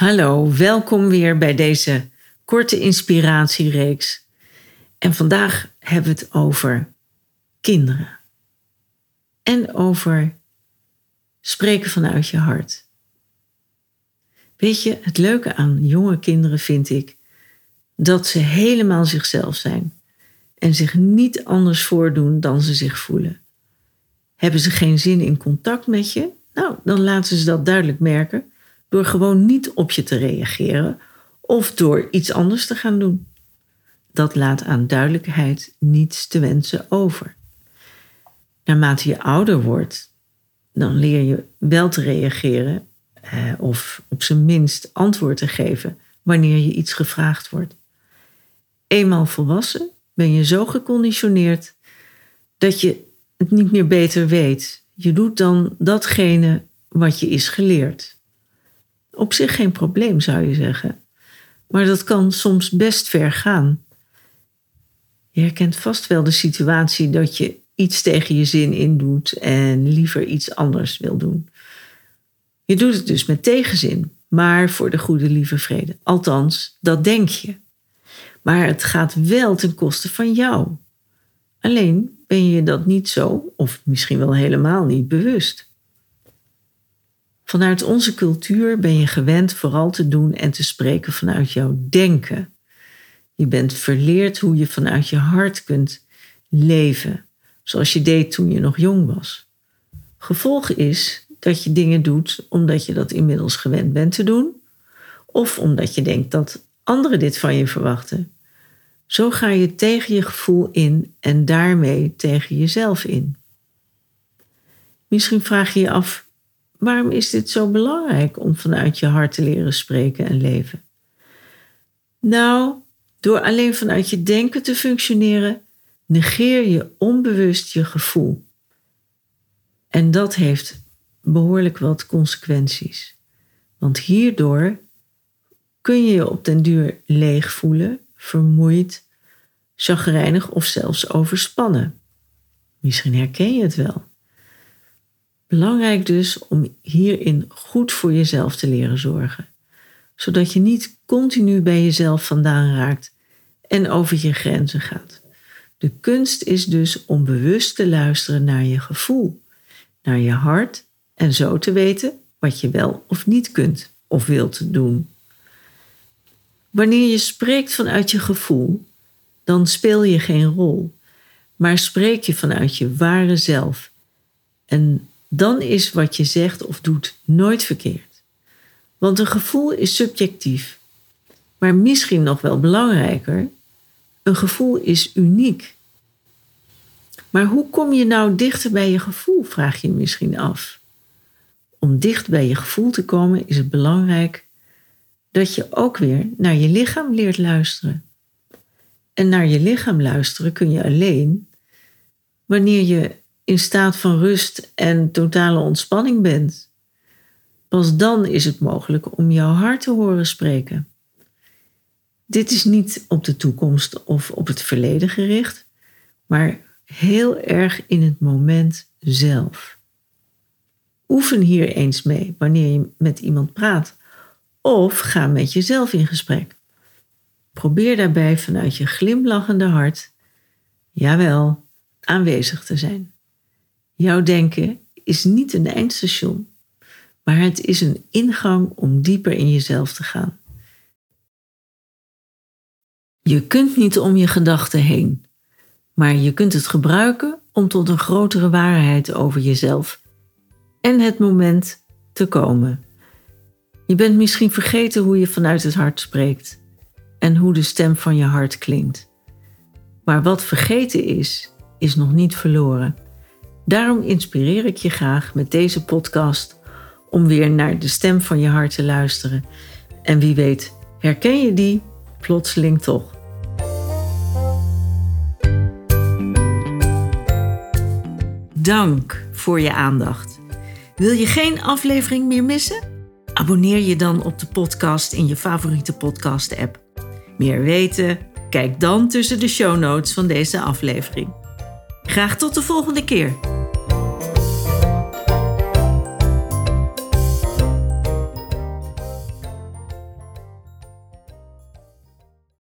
Hallo, welkom weer bij deze korte inspiratiereeks. En vandaag hebben we het over kinderen. En over spreken vanuit je hart. Weet je, het leuke aan jonge kinderen vind ik dat ze helemaal zichzelf zijn en zich niet anders voordoen dan ze zich voelen. Hebben ze geen zin in contact met je? Nou, dan laten ze dat duidelijk merken door gewoon niet op je te reageren of door iets anders te gaan doen. Dat laat aan duidelijkheid niets te wensen over. Naarmate je ouder wordt, dan leer je wel te reageren eh, of op zijn minst antwoord te geven wanneer je iets gevraagd wordt. Eenmaal volwassen ben je zo geconditioneerd dat je het niet meer beter weet. Je doet dan datgene wat je is geleerd op zich geen probleem, zou je zeggen. Maar dat kan soms best ver gaan. Je herkent vast wel de situatie dat je iets tegen je zin in doet en liever iets anders wil doen. Je doet het dus met tegenzin, maar voor de goede lieve vrede. Althans, dat denk je. Maar het gaat wel ten koste van jou. Alleen ben je dat niet zo, of misschien wel helemaal niet bewust. Vanuit onze cultuur ben je gewend vooral te doen en te spreken vanuit jouw denken. Je bent verleerd hoe je vanuit je hart kunt leven, zoals je deed toen je nog jong was. Gevolg is dat je dingen doet omdat je dat inmiddels gewend bent te doen, of omdat je denkt dat anderen dit van je verwachten. Zo ga je tegen je gevoel in en daarmee tegen jezelf in. Misschien vraag je je af Waarom is dit zo belangrijk om vanuit je hart te leren spreken en leven? Nou, door alleen vanuit je denken te functioneren, negeer je onbewust je gevoel. En dat heeft behoorlijk wat consequenties. Want hierdoor kun je je op den duur leeg voelen, vermoeid, chagrijnig of zelfs overspannen. Misschien herken je het wel. Belangrijk dus om hierin goed voor jezelf te leren zorgen, zodat je niet continu bij jezelf vandaan raakt en over je grenzen gaat. De kunst is dus om bewust te luisteren naar je gevoel, naar je hart en zo te weten wat je wel of niet kunt of wilt doen. Wanneer je spreekt vanuit je gevoel, dan speel je geen rol, maar spreek je vanuit je ware zelf. En dan is wat je zegt of doet nooit verkeerd. Want een gevoel is subjectief. Maar misschien nog wel belangrijker, een gevoel is uniek. Maar hoe kom je nou dichter bij je gevoel, vraag je misschien af. Om dicht bij je gevoel te komen is het belangrijk dat je ook weer naar je lichaam leert luisteren. En naar je lichaam luisteren kun je alleen wanneer je in staat van rust en totale ontspanning bent. Pas dan is het mogelijk om jouw hart te horen spreken. Dit is niet op de toekomst of op het verleden gericht, maar heel erg in het moment zelf. Oefen hier eens mee wanneer je met iemand praat of ga met jezelf in gesprek. Probeer daarbij vanuit je glimlachende hart, jawel, aanwezig te zijn. Jouw denken is niet een eindstation, maar het is een ingang om dieper in jezelf te gaan. Je kunt niet om je gedachten heen, maar je kunt het gebruiken om tot een grotere waarheid over jezelf en het moment te komen. Je bent misschien vergeten hoe je vanuit het hart spreekt en hoe de stem van je hart klinkt. Maar wat vergeten is, is nog niet verloren. Daarom inspireer ik je graag met deze podcast om weer naar de stem van je hart te luisteren. En wie weet, herken je die plotseling toch? Dank voor je aandacht. Wil je geen aflevering meer missen? Abonneer je dan op de podcast in je favoriete podcast-app. Meer weten? Kijk dan tussen de show notes van deze aflevering. Graag tot de volgende keer.